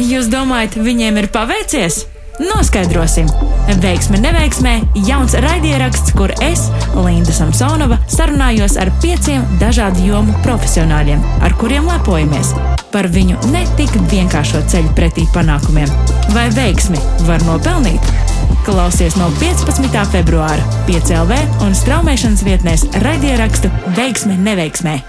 Jūs domājat, viņiem ir paveicies? Noskaidrosim! Veiksme, neveiksmē, jauns raidieraksts, kur es, Linda Samsonova, sarunājos ar pieciem dažādu jomu profesionāļiem, ar kuriem lepojamies. Par viņu ne tik vienkāršo ceļu pretī panākumiem. Vai veiksmi var nopelnīt? Klausies no 15. februāra 5. LV un straumēšanas vietnēs raidierakstu Veiksme, neveiksmē.